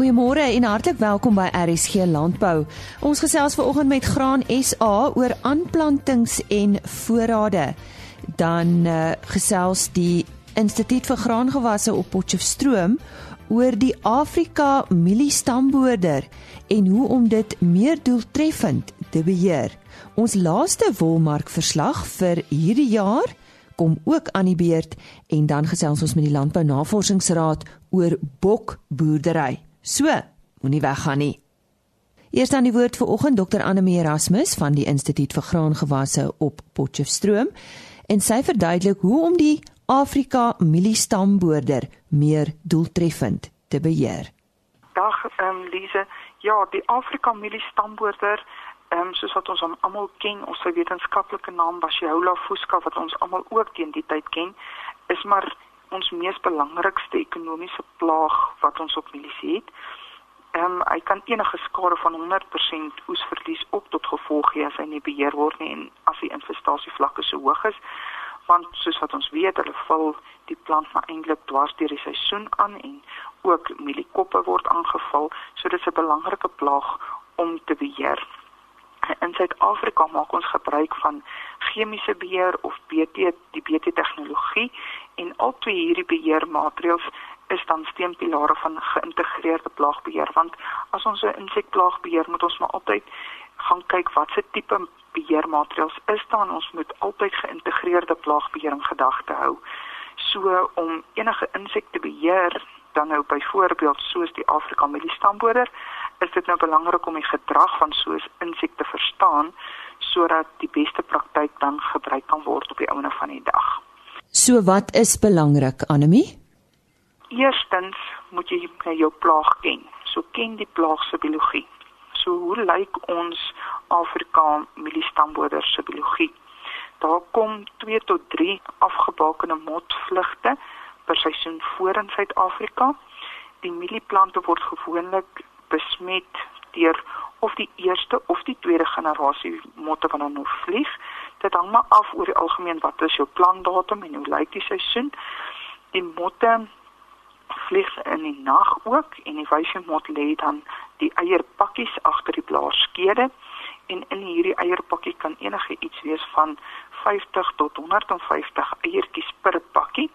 Goeiemôre en hartlik welkom by RSG Landbou. Ons gesels vanoggend met Graan SA oor aanplantings en voorrade. Dan uh, gesels die Instituut vir Graangewasse op Potchefstroom oor die Afrika mieliestamboorder en hoe om dit meer doeltreffend te beheer. Ons laaste wolmarkverslag vir hierdie jaar kom ook aan die beurt en dan gesels ons met die Landbou Navorsingsraad oor bokboerdery. So, moenie weggaan nie. Eers dan die woord vir oggend Dr Annelie Erasmus van die Instituut vir Graangewasse op Potchefstroom en sy verduidelik hoe om die Afrika mieliestamboorder meer doeltreffend te beheer. Dag, ehm um, Lise, ja, die Afrika mieliestamboorder ehm um, soos wat ons hom almal ken, ons wetenskaplike naam Basiaula fusca wat ons almal ook teen die tyd ken, is maar ons mees belangrikste ekonomiese plaag wat ons op mielies het. Ehm um, hy kan enige skade van 100% oesverlies op tot gevolg hê as hy nie beheer word nie en as die infestasievlakke so hoog is. Want soos wat ons weet hulle val die plant maar eintlik dwars deur die seisoen aan en ook mieliekoppe word aangeval. So dit is 'n belangrike plaag om te beheer in Suid-Afrika maak ons gebruik van chemiese beheer of BT die BT tegnologie en al twee hierdie beheermaatreëls is dan steunpilare van geïntegreerde plaagbeheer want as ons 'n insekplaag beheer moet ons maar altyd gaan kyk watse tipe beheermaatreëls is daar ons moet altyd geïntegreerde plaagbeheer in gedagte hou. So om enige insekte beheer dan nou byvoorbeeld soos die Afrika mieliestamboorder is dit nou belangrik om die gedrag van so 'n insek te verstaan sodat die beste praktyk dan gebruik kan word op die ouene van die dag. So wat is belangrik, Anemie? Eerstens moet jy jou plaag ken. So ken die plaag se biologie. So hoe lyk ons Afrika mieliestamboorder se biologie? Daar kom 2 tot 3 afgebakende motvlugte per seisoen voor in Suid-Afrika. Die mielieplante word gewoonlik besmet deur of die eerste of die tweede generasie motte wat dan nou vlieg. Dit hang maar af oor die algemeen wat is jou plantdatum en hoe lyk die seisoen. Die motte vlieg in die nag ook en die wyse mot lê dan die eierpakkies agter die blaarskede en in hierdie eierpakkie kan enige iets wees van 50 tot 150 eiertjies per pakkie.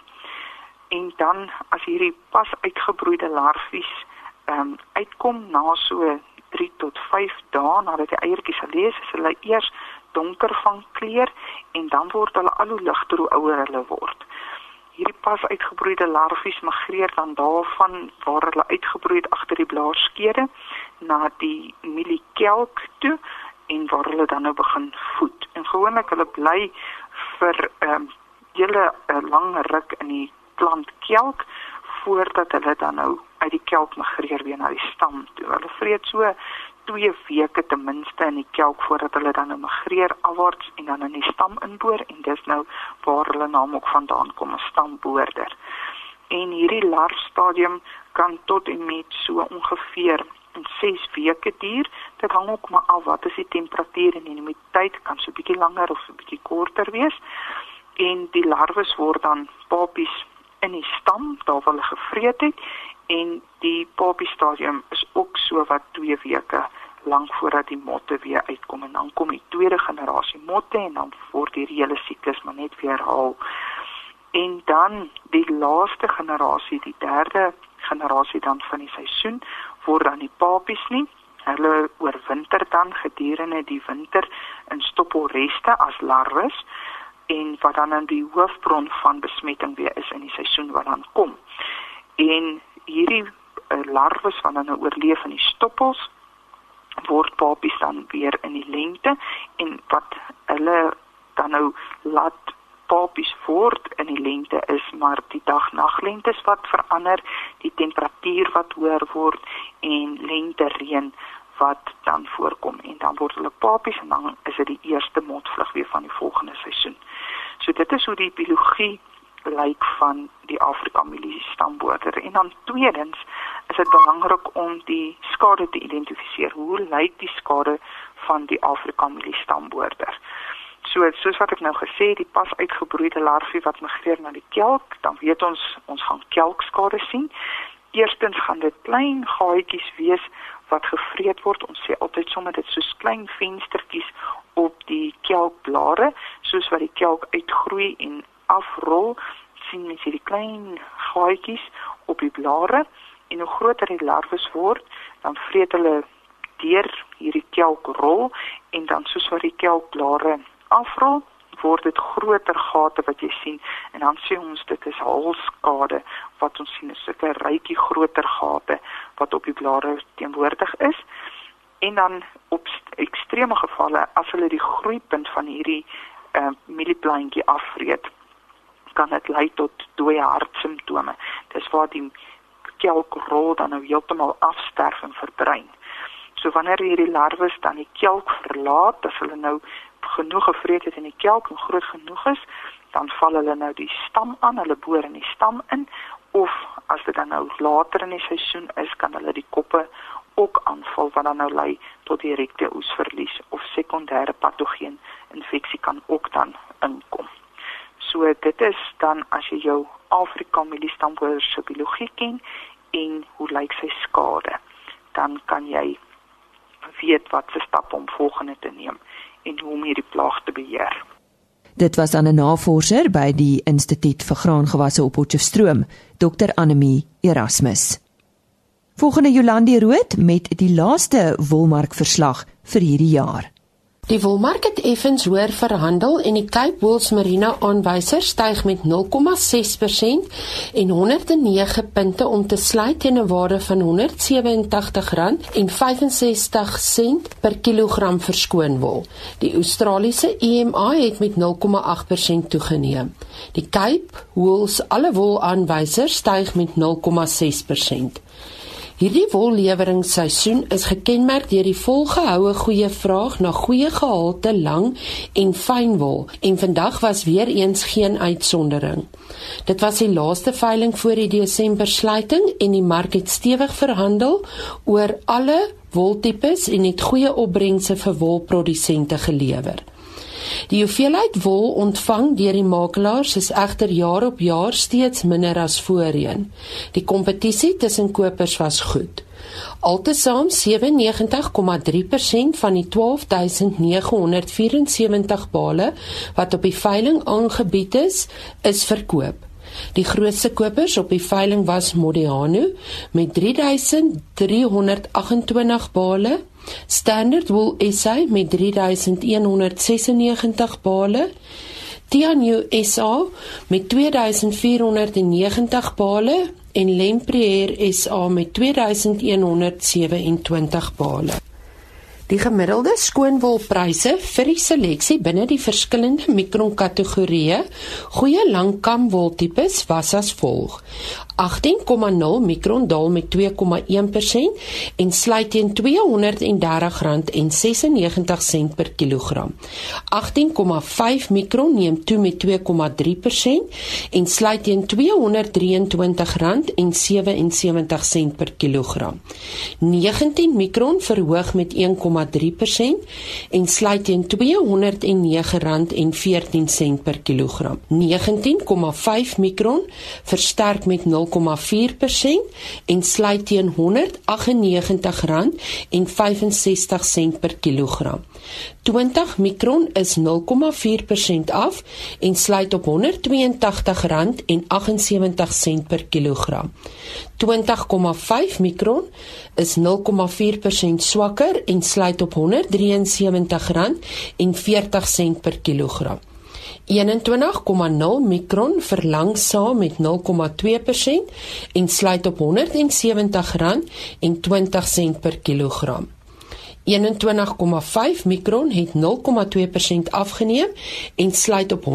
En dan as hierdie pas uitgebroeide larfies ehm um, uitkom na so 3 tot 5 dae nadat die eiertjies gelees is, hulle eers donker van kleur en dan word hulle al hoe ligter hoe ouer hulle word. Hierdie pas uitgebroeide larfies migreer dan daarvan waar hulle uitgebroei het agter die blaarskede na die mieliekelk toe en waar hulle dan nou begin voed. En gewoonlik hulle bly vir ehm um, hele uh, lang ruk in die plantkelk voordat hulle dan nou uit die kelk migreer weer na die stam toe. Hulle vreet so 2 weke ten minste in die kelk voordat hulle dan nou migreer afwaarts en dan in die stam inboor en dis nou waar hulle naam ook vandaan kom, 'n stamboorder. En hierdie larfstadium kan tot en met so ongeveer in 6 weke duur. Dit hang ook maar af wat is die temperatuur en die humiditeit kan so 'n bietjie langer of so 'n bietjie korter wees. En die larwes word dan papies in die stam daar waar hulle gevreet het en die papie stadium is ook so wat 2 weke lank voordat die motte weer uitkom en dan kom die tweede generasie motte en dan word die hele siklus maar net weer herhaal. En dan die laaste generasie, die derde generasie dan van die seisoen word dan die papies nie. Hulle oorwinter dan gedurende die winter in stoppelreste as larwes en wat dan in die hoofbron van besmetting weer is in die seisoen wat dan kom. En hierdie uh, larwes van dan nou oorleef in die stoppels word papies dan weer in die lengte en wat hulle dan nou laat papies word in die lengte is maar die dag-naglengtes wat verander, die temperatuur wat hoër word en lente reën wat dan voorkom en dan word hulle papies en dan is dit die eerste mondvlug weer van die volgende seisoen. So dit is hoe die biologie lyk van die Afrika milie stamboorder. En dan tweedens is dit belangrik om die skade te identifiseer. Hoe lyk die skade van die Afrika milie stamboorder? So soos wat ek nou gesê het, die pas uitgebroeide larwie wat migreer na die kelk, dan weet ons ons gaan kelkskade sien Eerstens gaan dit klein gaatjies wees wat gevreet word. Ons sê altyd sommer dit soos klein venstertjies op die kelkblare, soos wat die kelk uitgroei en afrol, sien mens hierdie klein gaatjies op die blare en hoe groter die larwes word, dan vreet hulle deur hierdie kelkrol en dan soos wat die kelkblare afrol, word dit groter gate wat jy sien en dan sê ons dit is halskade wat ons sien is sulke rykie groter gate wat op die blare teenwoordig is. En dan op ekstreme gevalle as hulle die groeipunt van hierdie uh, mielieplantjie afvreet kan dit lei tot dooie hartsimptome dis waar die kelkrol dan nou heeltemal afsterf en verdrein so wanneer hierdie larwes dan die kelk verlaat as hulle nou genoeg gevreet het in die kelk en groot genoeg is, dan val hulle nou die stam aan, hulle boor in die stam in of as dit dan nou later in die seisoen is, kan hulle die koppe ook aanval wat dan nou lei tot direkte oesverlies of sekondêre patogeen infeksie kan ook dan inkom. So dit is dan as jy jou Afrika mieliestamboer se biologie ken en hoe lyk sy skade, dan kan jy weet wat se stappe om volgende te neem en hoe om hierdie plaag te beheer. Dit was aan 'n navorser by die Instituut vir Graangewasse op Potchefstroom, Dr Anemie Erasmus. Volgende Jolandi Rood met die laaste wolmark verslag vir hierdie jaar. Die wolmark het effens hoër verhandel en die Cape Wools Merino aanwyser styg met 0,6% en 109 punte om te sluit teen 'n waarde van R187.65 per kilogram verskoon wol. Die Australiese EMA het met 0,8% toegeneem. Die Cape Wools alle wol aanwyser styg met 0,6%. Hierdie wollewerinsseisoen is gekenmerk deur die volgehoue goeie vraag na goeie gehalte lang en fyn wol en vandag was weer eens geen uitsondering. Dit was die laaste veiling voor die Desember sluiting en die mark het stewig verhandel oor alle woltipes en het goeie opbrengse vir wolprodusente gelewer. Die hoeveelheid wol ontvang deur die makelaars is egter jaar op jaar steeds minder as voorheen. Die kompetisie tussen kopers was goed. Altesaam 97,3% van die 12974 bale wat op die veiling aangebied is, is verkoop. Die grootste kopers op die veiling was Modiano met 3328 bale Standard Wool SA met 3196 bale, Tianyu SA met 2490 bale en Lempriere SA met 2127 bale. Die gemiddelde skoonwolpryse vir die seleksie binne die verskillende mikronkategorieë goeie langkamwoltipes was as volg: 18,0 mikron daal met 2,1% en sluit teen R230,96 per kilogram. 18,5 mikron neem toe met 2,3% en sluit teen R223,77 per kilogram. 19 mikron verhoog met 1,3% en sluit teen R209,14 per kilogram. 19,5 mikron versterk met 0 0,4% en sluit teen R198,65 per kilogram. 20 mikron is 0,4% af en sluit op R182,78 per kilogram. 20,5 mikron is 0,4% swakker en sluit op R173,40 per kilogram. 21,0 mikron verlangsaam met 0,2% en sluit op R170,20 per kilogram. 21,5 mikron het 0,2% afgeneem en sluit op R163,52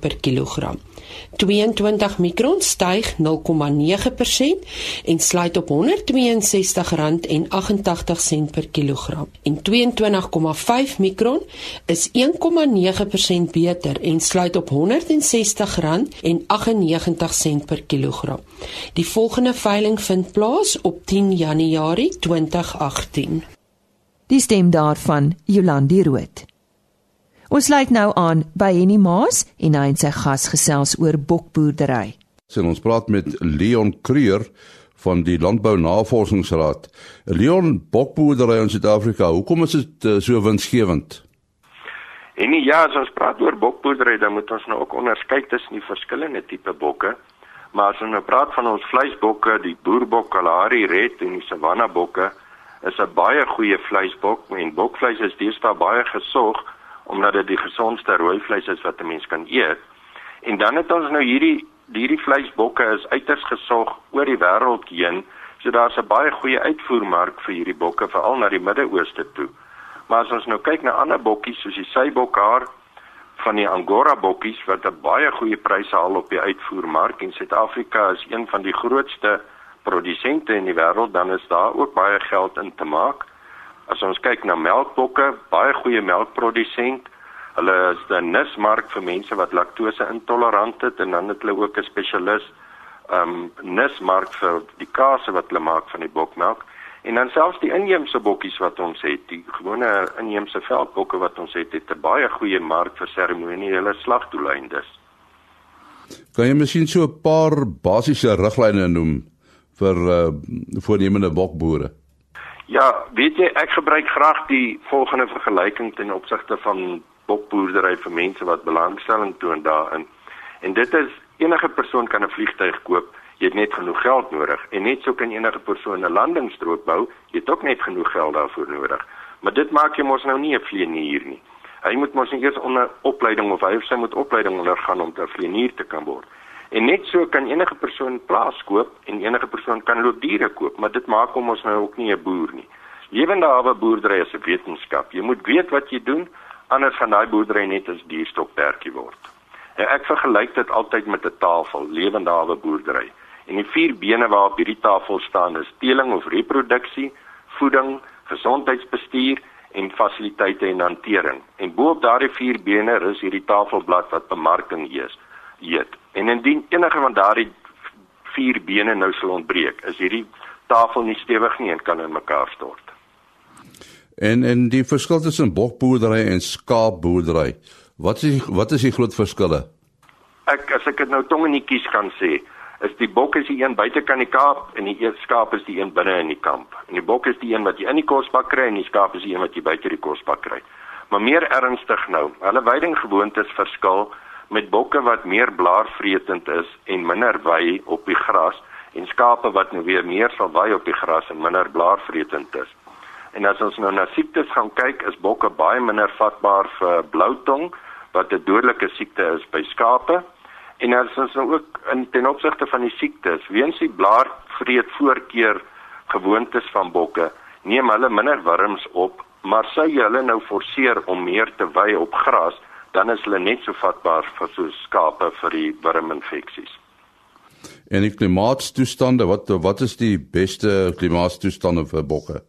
per kilogram. 22 mikron styg 0,9% en sluit op R162,88 per kilogram. En 22,5 mikron is 1,9% beter en sluit op R160,98 per kilogram. Die volgende veiling vind plaas op 10 Januarie 2018. Die stem daarvan Jolandi Root. Ons sluit nou aan by Henny Maas en hy en sy gas gesels oor bokboerdery. Sien ons praat met Leon Creer van die Landbou Navorsingsraad. Leon, bokboerdery in Suid-Afrika, hoekom is dit uh, so winsgewend? En nie, ja, as ons praat oor bokboerdery, dan moet ons nou ook onderskei tussen die verskillende tipe bokke. Maar as ons nou praat van ons vleisbokke, die boerbok, Kalahari Red en die Savanna bokke, is 'n baie goeie vleisbok en bokvleis is deesdae baie gesog omdat dit die gesondste rooi vleis is wat 'n mens kan eet. En dan het ons nou hierdie hierdie vleisbokke is uiters gesog oor die wêreld heen. So daar's 'n baie goeie uitvoermark vir hierdie bokke veral na die Midde-Ooste toe. Maar as ons nou kyk na ander bokkies soos die Seibokhaar van die Angora bokkies wat 'n baie goeie pryse haal op die uitvoermark en Suid-Afrika is een van die grootste produsente in die wêreld, dan is daar ook baie geld in te maak. As ons kyk na melkbokke, baie goeie melkprodusent Hulle is 'n nismark vir mense wat laktose intolerant het en dan het hulle ook 'n spesialis um nismark vir die kaas wat hulle maak van die bokmelk. En dan selfs die inheemse bokkies wat ons het, die gewone inheemse veldbokke wat ons het, het 'n baie goeie mark vir seremoniële slagdoeleindes. Kan jy miskien so 'n paar basiese riglyne noem vir uh voornemende bokboere? Ja, weet jy, ek gebruik graag die volgende vergelyking ten opsigte van bokboerdery vir mense wat belangstelling toon daarin. En dit is enige persoon kan 'n vliegtyg koop. Jy het net genoeg geld nodig en net so kan enige persoon 'n landingsstrook bou. Jy het ook net genoeg geld daarvoor nodig. Maar dit maak jy mos nou nie 'n vlieënier nie. Hy moet mos eers onder opleiding of hy of sy moet opleiding ondergaan om 'n vlieënier te kan word. En net so kan enige persoon plaas koop en enige persoon kan loopdiere koop, maar dit maak hom ons nou ook nie 'n boer nie. Lewende hawe boerdery is 'n wetenskap. Jy moet weet wat jy doen anders gaan daai boerdery net as dierstokperdjie word. En ek vergelyk dit altyd met 'n tafel, lewendawe boerdery. En die vier bene waarop hierdie tafel staan is teeling of reproduksie, voeding, gesondheidsbestuur en fasiliteite en hantering. En bo-op daardie vier bene rus hierdie tafelblad wat bemarking is. Eet. En indien enige van daardie vier bene nou sou ontbreek, is hierdie tafel nie stewig nie en kan in mekaar stort. En en die verskil tussen bokboerdery en skaapboerdery. Wat is die, wat is die groot verskille? Ek as ek dit nou tong in die kies kan sê, is die bok is die een buitekant die kaap en die skaap is die een binne in die kamp. En die bok is die een wat jy in die kosbak kry en die skaap is die een wat jy buite die kosbak kry. Maar meer ernstig nou, hulle weidinggewoontes verskil met bokke wat meer blaarvretend is en minder wy op die gras en skape wat nou weer meer sal wy op die gras en minder blaarvretend is. En as ons nou na siektes gaan kyk, is bokke baie minder vatbaar vir bloutong wat 'n dodelike siekte is by skape. En as ons nou ook in ten opsigte van die siektes, weens die blaarvreet voorkeur gewoontes van bokke, neem hulle minder wurms op, maar sou jy hulle nou forceer om meer te wy op gras, dan is hulle net so vatbaar vir so skape vir die wurminfeksies. En die klimaatstoestande, wat wat is die beste klimaatstoestande vir bokke?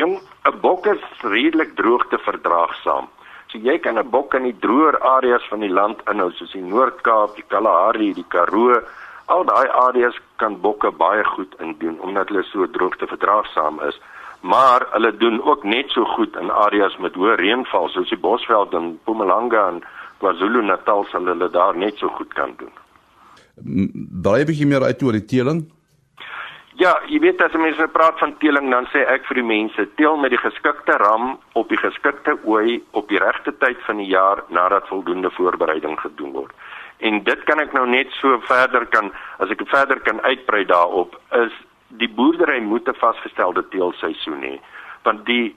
Jong, 'n bok is redelik droogte verdraagsaam. So jy kan 'n bok in die droër areas van die land inhou soos die Noord-Kaap, die Kalahari, die Karoo. Al daai areas kan bokke baie goed in doen omdat hulle so droogte verdraagsaam is. Maar hulle doen ook net so goed in areas met hoë reënval soos die Bosveld en Mpumalanga en KwaZulu-Natal sal hulle daar net so goed kan doen. Baie bietjie meer uit oor die teeling. Ja, jy weet as mense nou praat van teeling dan sê ek vir die mense, teel met die geskikte ram op die geskikte ooi op die regte tyd van die jaar nadat voldoende voorbereiding gedoen word. En dit kan ek nou net so verder kan as ek verder kan uitbrei daarop is die boerdery moet 'n vasgestelde teelseisoen hê. Want die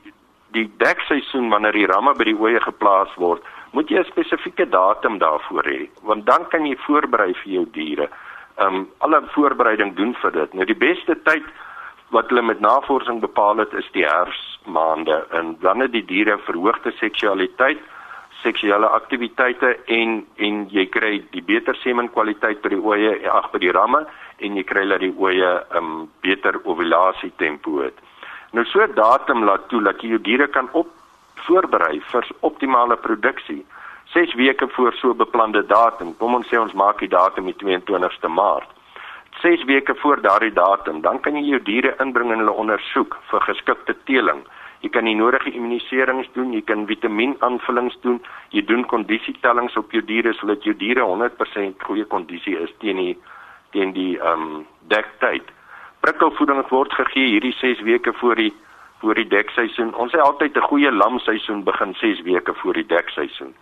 die dekseisoen wanneer die ramme by die ooe geplaas word, moet jy 'n spesifieke datum daarvoor hê, want dan kan jy voorberei vir jou diere um alle voorbereiding doen vir dit. Nou die beste tyd wat hulle met navorsing bepaal het is die herfsmaande en dan het die diere verhoogde seksualiteit, seksuele aktiwiteite en en jy kry die beter semenkwaliteit by die oeye ag by die ramme en jy kry dat die oeye um beter ovulasie tempo het. Nou so 'n datum laat toe dat jy jou diere kan op voorberei vir optimale produksie. 6 weke voor so beplande datum. Kom ons sê ons maak die datum die 22ste Maart. 6 weke voor daardie datum, dan kan jy jou diere inbring en hulle ondersoek vir geskikte teeling. Jy kan die nodige immuniserings doen, jy kan vitamienaanvullings doen, jy doen kondisietellings op jou diere sodat jou diere 100% goeie kondisie is teen die teen die ehm um, dektyd. Prikkelvoeding word gegee hierdie 6 weke voor die voor die dekseisoen. Ons sê altyd 'n goeie lamseisoen begin 6 weke voor die dekseisoen.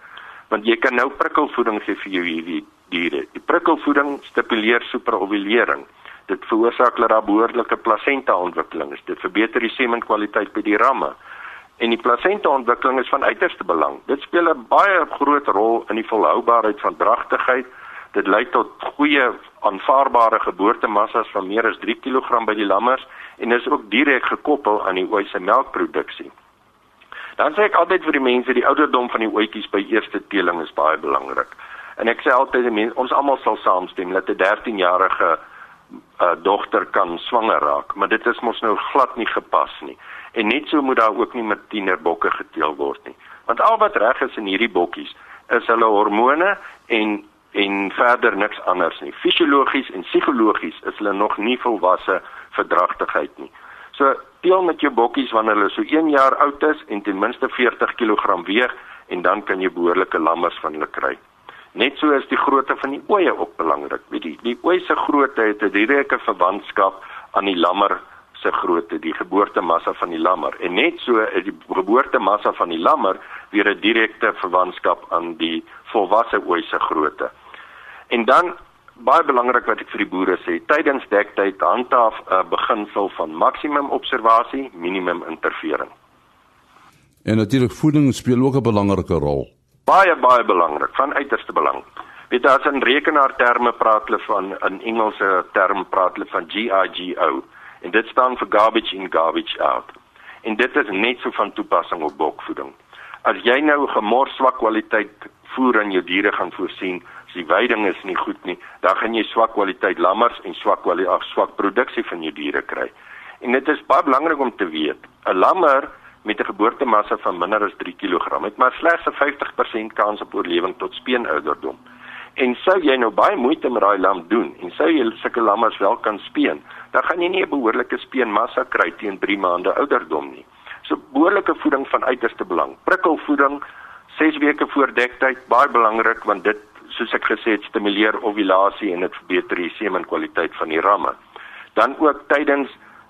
Want jy kan nou prikkelvoeding gee vir jou hierdie diere. Die prikkelvoeding stimuleer superovulering. Dit veroorsaak dat daar behoorlike plasenta ontwikkeling is. Dit verbeter die semenkwaliteit by die ramme. En die plasenta ontwikkeling is van uiterste belang. Dit speel 'n baie groot rol in die volhoubaarheid van dragtigheid. Dit lei tot goeie aanvaarbare geboortemassas van meer as 3 kg by die lammers en is ook direk gekoppel aan die ooi se melkproduksie. Dan sê ek altyd vir die mense die ouderdom van die ooitjies by eerste teeling is baie belangrik. En ek sê altyd mense ons almal sal saamstem dat 'n 13-jarige uh, dogter kan swanger raak, maar dit is mos nou glad nie gepas nie. En net so moet daar ook nie met tienerbokke geteel word nie. Want al wat reg is in hierdie bokkies is hulle hormone en en verder niks anders nie. Fisiologies en psigologies is hulle nog nie volwasse verdragtigheid nie. So teel met jou bokkies wanneer hulle so 1 jaar oud is en ten minste 40 kg weeg en dan kan jy behoorlike lammers van hulle kry. Net so is die grootte van die oeye ook belangrik. Weet jy, die ooi se grootte het 'n direkte verwantskap aan die lammer se grootte, die geboortemassa van die lammer. En net so is die geboortemassa van die lammer weer 'n direkte verwantskap aan die volwasse ooi se grootte. En dan baie belangrik wat ek vir die boere sê, tydens dektyd handhaaf 'n uh, beginsel van maksimum observasie, minimum interferering. En natuurlik voeding speel ook 'n belangrike rol baie baie belangrik, van uiterste belang. Weet as in rekenaarterme praat hulle van in Engelse term praat hulle van GIGO en dit staan vir garbage in garbage out. En dit is net so van toepassing op bokvoeding. As jy nou gemors swak kwaliteit voer aan jou diere gaan voorsien, die veiding is nie goed nie, dan gaan jy swak kwaliteit lammers en swak kwaliteit swak produksie van jou diere kry. En dit is baie belangrik om te weet, 'n lammer met 'n geboortemassa van minder as 3 kg het maar slegs 'n 50% kans op oorlewing tot speenouderdom. En sou jy nou baie moeite met daai lam doen en sou jy sulke lammers wel kan speen, dan gaan jy nie 'n behoorlike speenmassa kry teen 3 maande ouderdom nie. So behoorlike voeding van uiterste belang. Prikkelvoeding 6 weke voor dektyd baie belangrik want dit soos ek gesê het stimuleer ovulasie en dit verbeter die semenkwaliteit van die ramme. Dan ook tydens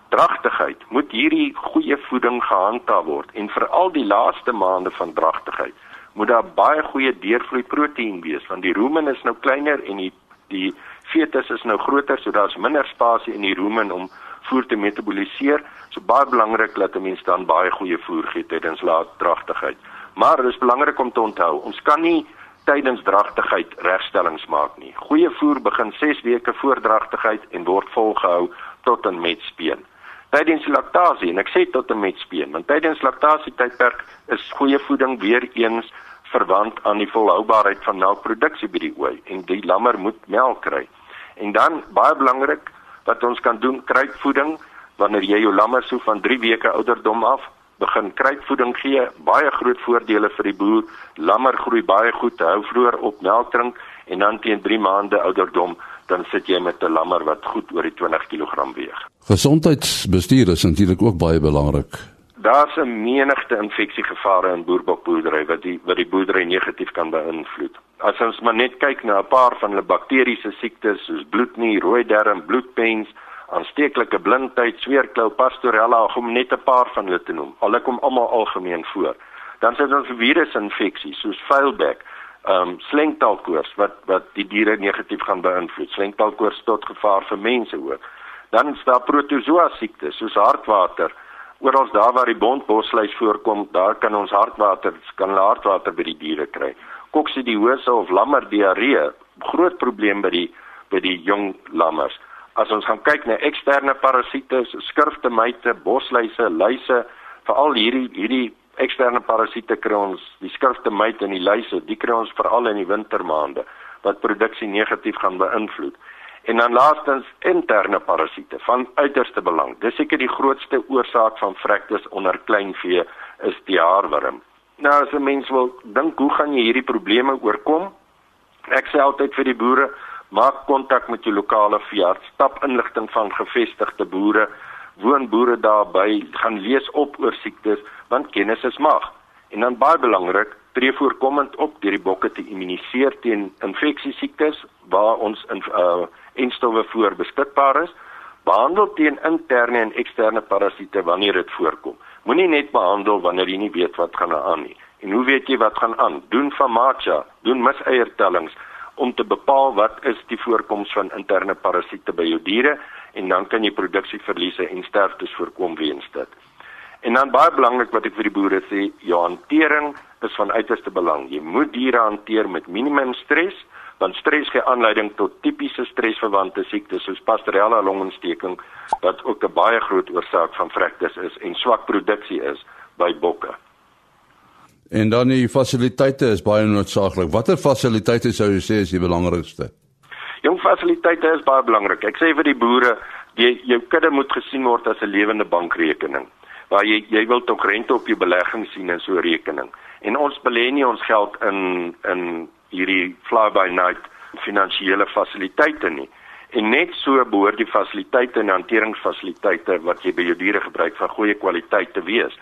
dragtigheid moet hierdie goeie voeding gehandhaaf word en veral die laaste maande van dragtigheid moet daar baie goeie deurvloei proteïen wees want die rumen is nou kleiner en die die fetus is nou groter so daar's minder spasie in die rumen om voer te metaboliseer so baie belangrik dat 'n mens dan baie goeie voer gee tydens laat dragtigheid maar dit is belangrik om te onthou ons kan nie tydens dragtigheid regstellings maak nie. Goeie voer begin 6 weke voor dragtigheid en word volgehou tot en met speen. Tydens laktasie en ek sê tot en met speen want tydens laktasie tydperk is goeie voeding weer eens verwant aan die volhoubaarheid van melkproduksie by die ooi en die lammer moet melk kry. En dan baie belangrik wat ons kan doen kruipvoeding. Wanneer jy jou lammer so van 3 weke ouderdom af begin kruipvoeding gee, baie groot voordele vir die boer. Lammer groei baie goed, hou vroeër op melk drink en dan teen 3 maande ouderdom dan sit jy met 'n lammer wat goed oor die 20 kg weeg. Gesondheidsbestuur is natuurlik ook baie belangrik. Daar's 'n menigte infeksiegevare in boerbokboerdery wat die wat die boerdery negatief kan beïnvloed. As ons maar net kyk na 'n paar van hulle bakteriese siektes soos bloednie, rooi darm, bloedpens, aansteeklike blindheid, sweerklou, pastorella, om net 'n paar van hulle te noem. Al kom almal algemeen voor. Dan sit ons virusinfeksies soos vuilbek, ehm um, slengtaalkoors wat wat die diere negatief gaan beïnvloed. Slengtaalkoors tot gevaar vir mense ook. Dan is daar protozoa siektes soos hartwater. Oral daar waar die bondbosluis voorkom, daar kan ons hartwater kan hartwater by die diere kry. Koksidiose of lammerdiarree, groot probleem by die by die jong lammers. As ons gaan kyk na eksterne parasiete, skurftemyte, bosluise, luise, veral hierdie hierdie eksterne parasiete kry ons die skrifte myte in die luise, die kry ons veral in die wintermaande wat produksie negatief gaan beïnvloed. En dan laastens interne parasiete van uiterste belang. Dis seker die grootste oorsaak van vrektes onder kleinvee is die haarworm. Nou as 'n mens wil dink hoe gaan jy hierdie probleme oorkom? Ek sê altyd vir die boere, maak kontak met jou lokale veearts, stap inligting van gevestigde boere woon boere daarby gaan lees op oor siektes want kennis is mag. En dan baie belangrik, tree voorkomend op deur die bokke te immuniseer teen infeksiesiektes waar ons in uh enstowwe voor beskikbaar is. Behandel teen interne en eksterne parasiete wanneer dit voorkom. Moenie net behandel wanneer jy nie weet wat gaan aan nie. En hoe weet jy wat gaan aan? Doen famacha, doen miseiertellings om te bepaal wat is die voorkoms van interne parasiete by jou diere en dan kan jy produksieverliese en sterftes voorkom weens dit. En dan baie belangrik wat ek vir die boere sê, jou hantering is van uiterste belang. Jy moet diere hanteer met minimum stres, want stres gee aanleiding tot tipiese stresverwante siektes soos Pasteurella longontsteking wat ook 'n baie groot oorsaak van vrektes is en swak produksie is by bokke. En dan die fasiliteite is baie noodsaaklik. Watter fasiliteite sou jy sê is die belangrikste? Jong fasiliteite is baie belangrik. Ek sê vir die boere, jy jou kudde moet gesien word as 'n lewende bankrekening waar jy jy wil tog rente op jou belegging sien in so 'n rekening. En ons belê nie ons geld in in hierdie fly by night finansiële fasiliteite nie. En net so behoort die fasiliteite en hanteringsfasiliteite wat jy by jou diere gebruik van goeie kwaliteit te wees.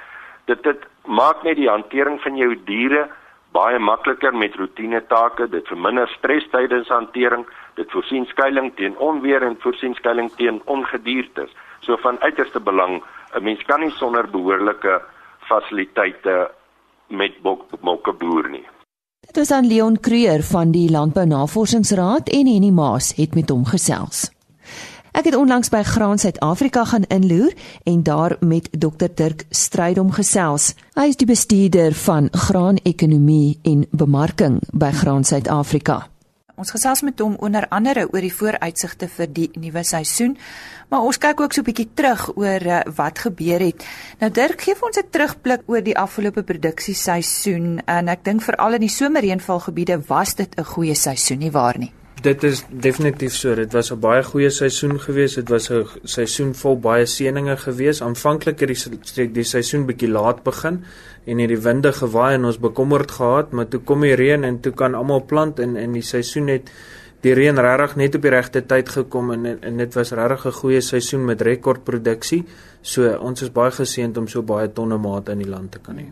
Dit dit maak net die hantering van jou diere baie makliker met roetine take. Dit verminder stres tydens hantering. Dit voorsien skuilings teen onweer en voorsien skuilings teen ongediertes. So van uiterste belang 'n mens kan nie sonder behoorlike fasiliteite met bokke boer nie. Dit is aan Leon Kruger van die Landbou Navorsingsraad en Henny Maas het met hom gesels. Ek het onlangs by Graan Suid-Afrika gaan inloer en daar met Dr Dirk Strydom gesels. Hy is die bestuurder van graanekonomie en bemarking by Graan Suid-Afrika. Ons gesels met hom onder andere oor die vooruitsigte vir die nuwe seisoen, maar ons kyk ook so 'n bietjie terug oor uh, wat gebeur het. Nou Dirk, gee vir ons 'n terugblik oor die afgelope produksieseisoen en ek dink veral in die somerreënvalgebiede was dit 'n goeie seisoen nie waar nie. Dit is definitief so. Dit was 'n baie goeie seisoen geweest. Dit was 'n seisoen vol baie seëninge geweest. Aanvanklik het die die seisoen bietjie laat begin en het die winde gewaai en ons bekommerd gehad, maar toe kom die reën en toe kan almal plant en in die seisoen het die reën regtig net op die regte tyd gekom en en dit was regtig 'n goeie seisoen met rekordproduksie. So ons is baie geseënd om so baie tonne mate in die land te kan hê.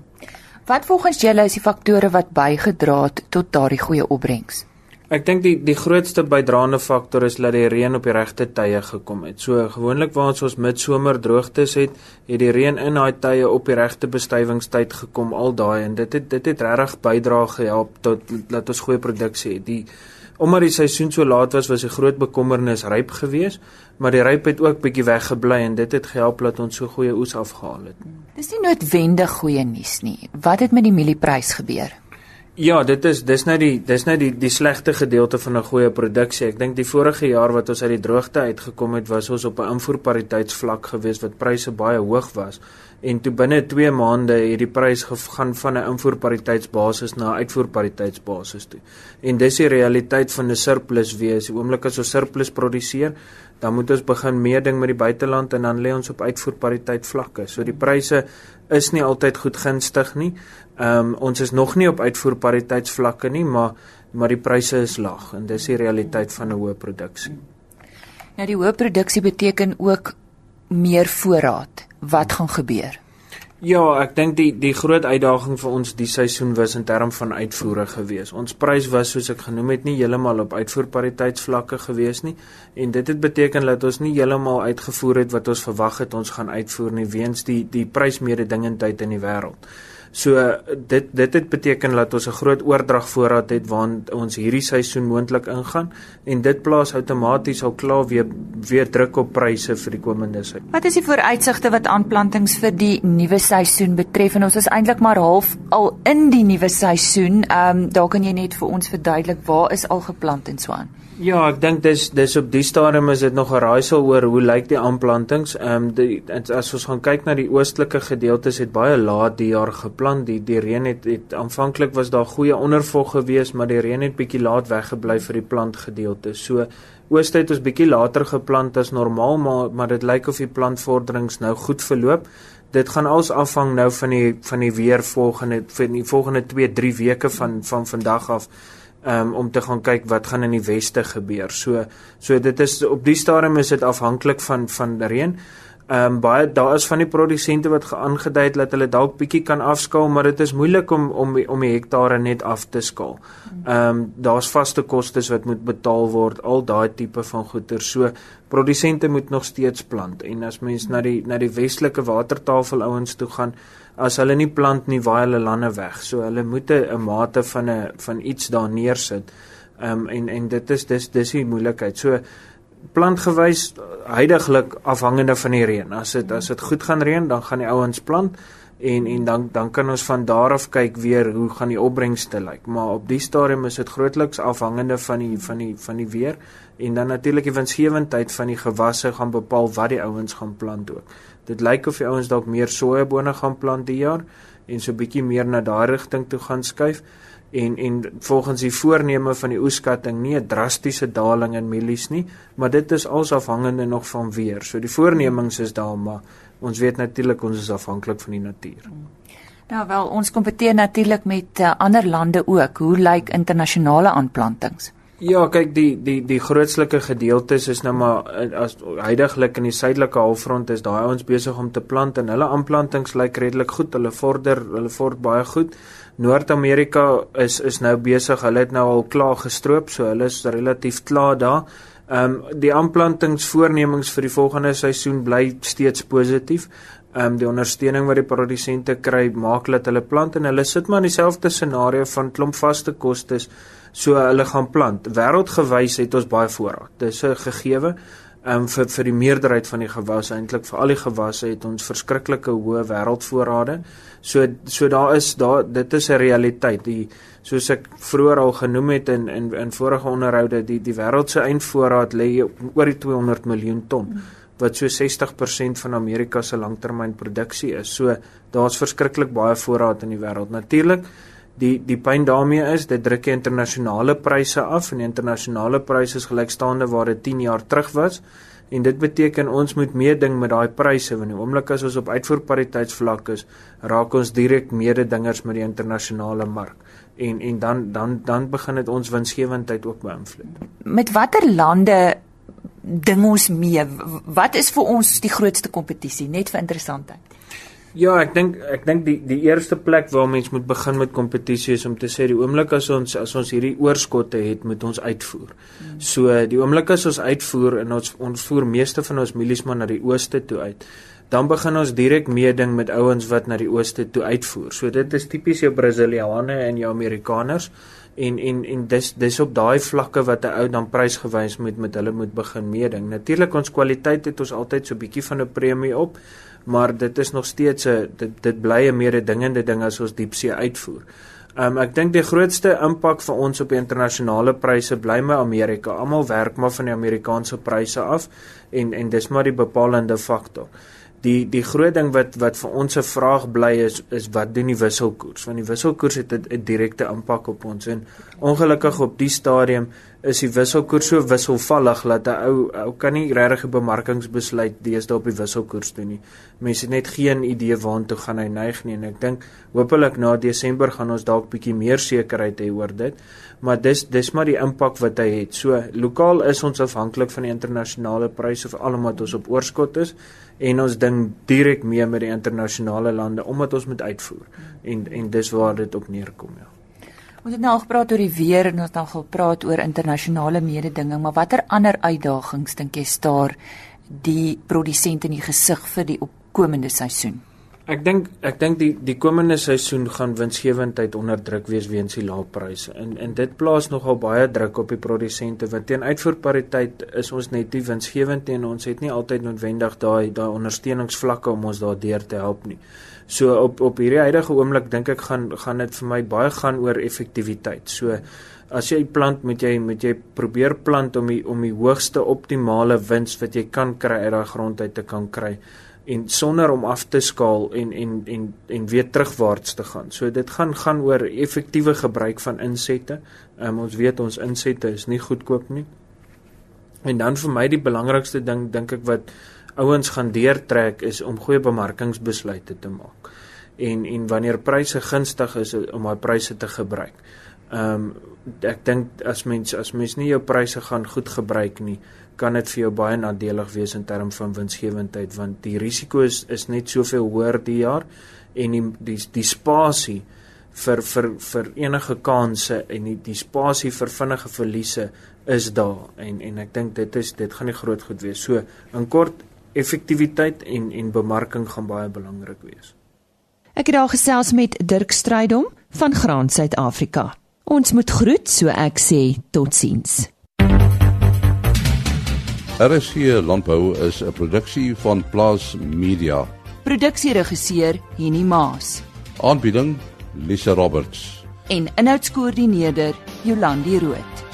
Wat volgens julle is die faktore wat bygedra het tot daardie goeie opbrengs? Ek dink die die grootste bydraende faktor is dat die reën op die regte tye gekom het. So gewoonlik waar ons ons midsomer droogtes het, het die reën in daai tye op die regte bestywingstyd gekom al daai en dit het dit het regtig bydra gehelp tot dat ons goeie produksie het. Die omdat die seisoen so laat was, was die groot bekommernis ryp geweest, maar die ryp het ook bietjie weggebly en dit het gehelp dat ons so goeie oes afgehaal het. Dis nie noodwendig goeie nuus nie. Wat het met die mielieprys gebeur? Ja, dit is dis nou die dis nou die die slegte gedeelte van 'n goeie produksie. Ek dink die vorige jaar wat ons uit die droogte uitgekom het, was ons op 'n invoerpariteitsvlak gewees wat pryse baie hoog was. En toe binne 2 maande het die prys gegaan van 'n invoerpariteitsbasis na 'n uitvoerpariteitsbasis toe. En dis die realiteit van 'n surplus wees. Die oomblik as ons surplus produseer, dan moet ons begin meeding met die buiteland en dan lê ons op uitvoerpariteit vlakke. So die pryse is nie altyd goed gunstig nie. Ehm um, ons is nog nie op uitvoerpariteitsvlakke nie, maar maar die pryse is laag en dis die realiteit van 'n hoë produksie. Nou die hoë produksie beteken ook meer voorraad. Wat gaan gebeur? Ja, ek dink die die groot uitdaging vir ons die seisoen was in terme van uitvoere gewees. Ons prys was soos ek genoem het nie heeltemal op uitvoerpariteitsvlakke gewees nie en dit het beteken dat ons nie heeltemal uitgevoer het wat ons verwag het ons gaan uitvoer nie weens die die prysmededingendheid in die wêreld. So dit dit het beteken dat ons 'n groot oordrag voorraad het want ons hierdie seisoen moontlik ingaan en dit plaas outomaties al klaar weer weer druk op pryse vir die komende seisoen. Wat is die vooruitsigte wat aanplantings vir die nuwe seisoen betref en ons is eintlik maar half al in die nuwe seisoen. Ehm um, daar kan jy net vir ons verduidelik waar is al geplant en so aan. Ja, ek dink dis dis op die stadium is dit nog 'n raaisel oor hoe lyk die aanplantings. Ehm um, die as ons gaan kyk na die oostelike gedeeltes het baie laat die jaar geplant. Die die reën het, het aanvanklik was daar goeie ondervog geweest, maar die reën het bietjie laat weggebly vir die plantgedeelte. So ooste het ons bietjie later geplant as normaal, maar maar dit lyk of die plantvorderings nou goed verloop. Dit gaan als afhang nou van die van die weer volgende vir die volgende 2, 3 weke van van vandag af um, om te gaan kyk wat gaan in die weste gebeur. So so dit is op die stadium is dit afhanklik van van reën. Ehm um, baie daar is van die produsente wat geaangedui het dat hulle dalk bietjie kan afskaal, maar dit is moeilik om om om die hektare net af te skaal. Ehm um, daar's vaste kostes wat moet betaal word, al daai tipe van goeder. So produsente moet nog steeds plant en as mens na die na die westelike watertafel ouens toe gaan, as hulle nie plant nie, waai hulle lande weg. So hulle moet 'n mate van 'n van iets daar neersit. Ehm um, en en dit is dis dis die moeilikheid. So plantgewys heidaglik afhangende van die reën. As dit as dit goed gaan reën, dan gaan die ouens plant en en dan dan kan ons van daar af kyk weer hoe gaan die opbrengste lyk. Maar op die stadium is dit grootliks afhangende van die van die van die weer en dan natuurlik die winsgewendheid van die gewasse gaan bepaal wat die ouens gaan plant ook. Dit lyk of die ouens dalk meer sojabone gaan plant die jaar en so bietjie meer na daai rigting toe gaan skuif en en volgens die voorneme van die oeskatting nie 'n drastiese daling in mielies nie, maar dit is als afhangende nog van weer. So die voornemings is daar, maar ons weet natuurlik ons is afhanklik van die natuur. Nou wel, ons kompeteer natuurlik met uh, ander lande ook. Hoe lyk internasionale aanplantings? Ja, kyk die die die grootslike gedeeltes is nou maar eh, as heidaglik in die suidelike halfrond is daai ouens besig om te plant en hulle aanplantings lyk redelik goed. Hulle vorder, hulle vord baie goed. Noord-Amerika is is nou besig. Hulle het nou al klaar gestroop, so hulle is relatief klaar daar. Ehm um, die aanplantingsvoornemings vir die volgende seisoen bly steeds positief. Ehm um, die ondersteuning wat die produsente kry maak dat hulle plant en hulle sit maar in dieselfde scenario van klomp vaste kostes so hulle gaan plant. Wêreldgewys het ons baie voorraad. Dis 'n gegewe um, vir vir die meerderheid van die gewasse eintlik vir al die gewasse het ons verskriklike hoë wêreldvoorrade. So so daar is daar dit is 'n realiteit. Die soos ek vroeër al genoem het in in in vorige onderhoude die die wêreld se eindvoorraad lê oor die 200 miljoen ton wat so 60% van Amerika se langtermynproduksie is. So daar's verskriklik baie voorraad in die wêreld. Natuurlik die die pyn daarmee is dit druk die internasionale pryse af en die internasionale pryse is gelykstaande waar dit 10 jaar terug was en dit beteken ons moet meeding met daai pryse want die oomblik as ons op uitvoerpariteitsvlak is raak ons direk mededingers met die internasionale mark en en dan dan dan begin dit ons winsgewendheid ook beïnvloed. Met watter lande ding ons mee? Wat is vir ons die grootste kompetisie net vir interessantheid? Ja, ek dink ek dink die die eerste plek waar mens moet begin met kompetisie is om te sê die oomblik as ons as ons hierdie oorskotte het, moet ons uitvoer. Hmm. So die oomblik as ons uitvoer en ons ons voer meeste van ons mielies maar na die ooste toe uit, dan begin ons direk meeding met ouens wat na die ooste toe uitvoer. So dit is tipies jou Brasiliane en jou Amerikaners en en en dis dis op daai vlakke wat 'n ou dan prysgewys moet met hulle moet begin meeding. Natuurlik ons kwaliteit het ons altyd so bietjie van 'n premie op maar dit is nog steeds 'n dit dit bly 'n mededingende ding as ons diepsee uitvoer. Um ek dink die grootste impak vir ons op internasionale pryse bly my Amerika. Almal werk maar van die Amerikaanse pryse af en en dis maar die bepalende faktor die die groot ding wat wat vir ons se vraag bly is is wat doen die wisselkoers want die wisselkoers het 'n direkte impak op ons en ongelukkig op die stadium is die wisselkoers so wisselvallig dat 'n ou ou kan nie regtig 'n bemarkingsbesluit deesdae op die wisselkoers doen nie. Mense het net geen idee waartoe gaan hy neig nie en ek dink hopelik na Desember gaan ons dalk bietjie meer sekerheid hê oor dit. Maar dis dis maar die impak wat hy het. So lokaal is ons afhanklik van die internasionale pryse vir almal ons op oorskot is en ons ding direk mee met die internasionale lande omdat ons moet uitvoer en en dis waar dit op neerkom ja. Ons het nou al gepraat oor die weer en ons het al gepraat oor internasionale mededinging, maar watter ander uitdagings dink jy staar die produsente in die gesig vir die opkomende seisoen? Ek dink ek dink die die komende seisoen gaan winsgewendheid onder druk wees weens die lae pryse. En en dit plaas nogal baie druk op die produsente want teen uitvoerpariteit is ons net nie winsgewend en ons het nie altyd noodwendig daai daai ondersteuningsvlakke om ons daardeur te help nie. So op op hierdie huidige oomblik dink ek gaan gaan dit vir my baie gaan oor effektiwiteit. So as jy plant moet jy moet jy probeer plant om die om die hoogste optimale wins wat jy kan kry uit daai grond uit te kan kry en sonder om af te skaal en en en en weer terugwaarts te gaan. So dit gaan gaan oor effektiewe gebruik van insette. Um, ons weet ons insette is nie goedkoop nie. En dan vir my die belangrikste ding dink ek wat ouens gaan deurtrek is om goeie bemarkingsbesluite te maak. En en wanneer pryse gunstig is om daai pryse te gebruik. Ehm um, ek dink as mens as mens nie jou pryse gaan goed gebruik nie, kan dit vir jou baie nadelig wees in terme van winsgewendheid want die risiko is is net soveel hoër die jaar en die die, die spasie vir vir vir enige kansse en die, die spasie vir vinnige verliese is daar en en ek dink dit is dit gaan nie groot goed wees. So in kort effektiwiteit en en bemarking gaan baie belangrik wees. Ek het daar gesels met Dirk Strydom van Graan Suid-Afrika. Ons moet groet, so ek sê totsiens. RSG Landbou is 'n produksie van Plaas Media. Produksieregisseur Henny Maas Aanbieding Lisa Roberts. en inhoudskoördineerder Jolandi Root.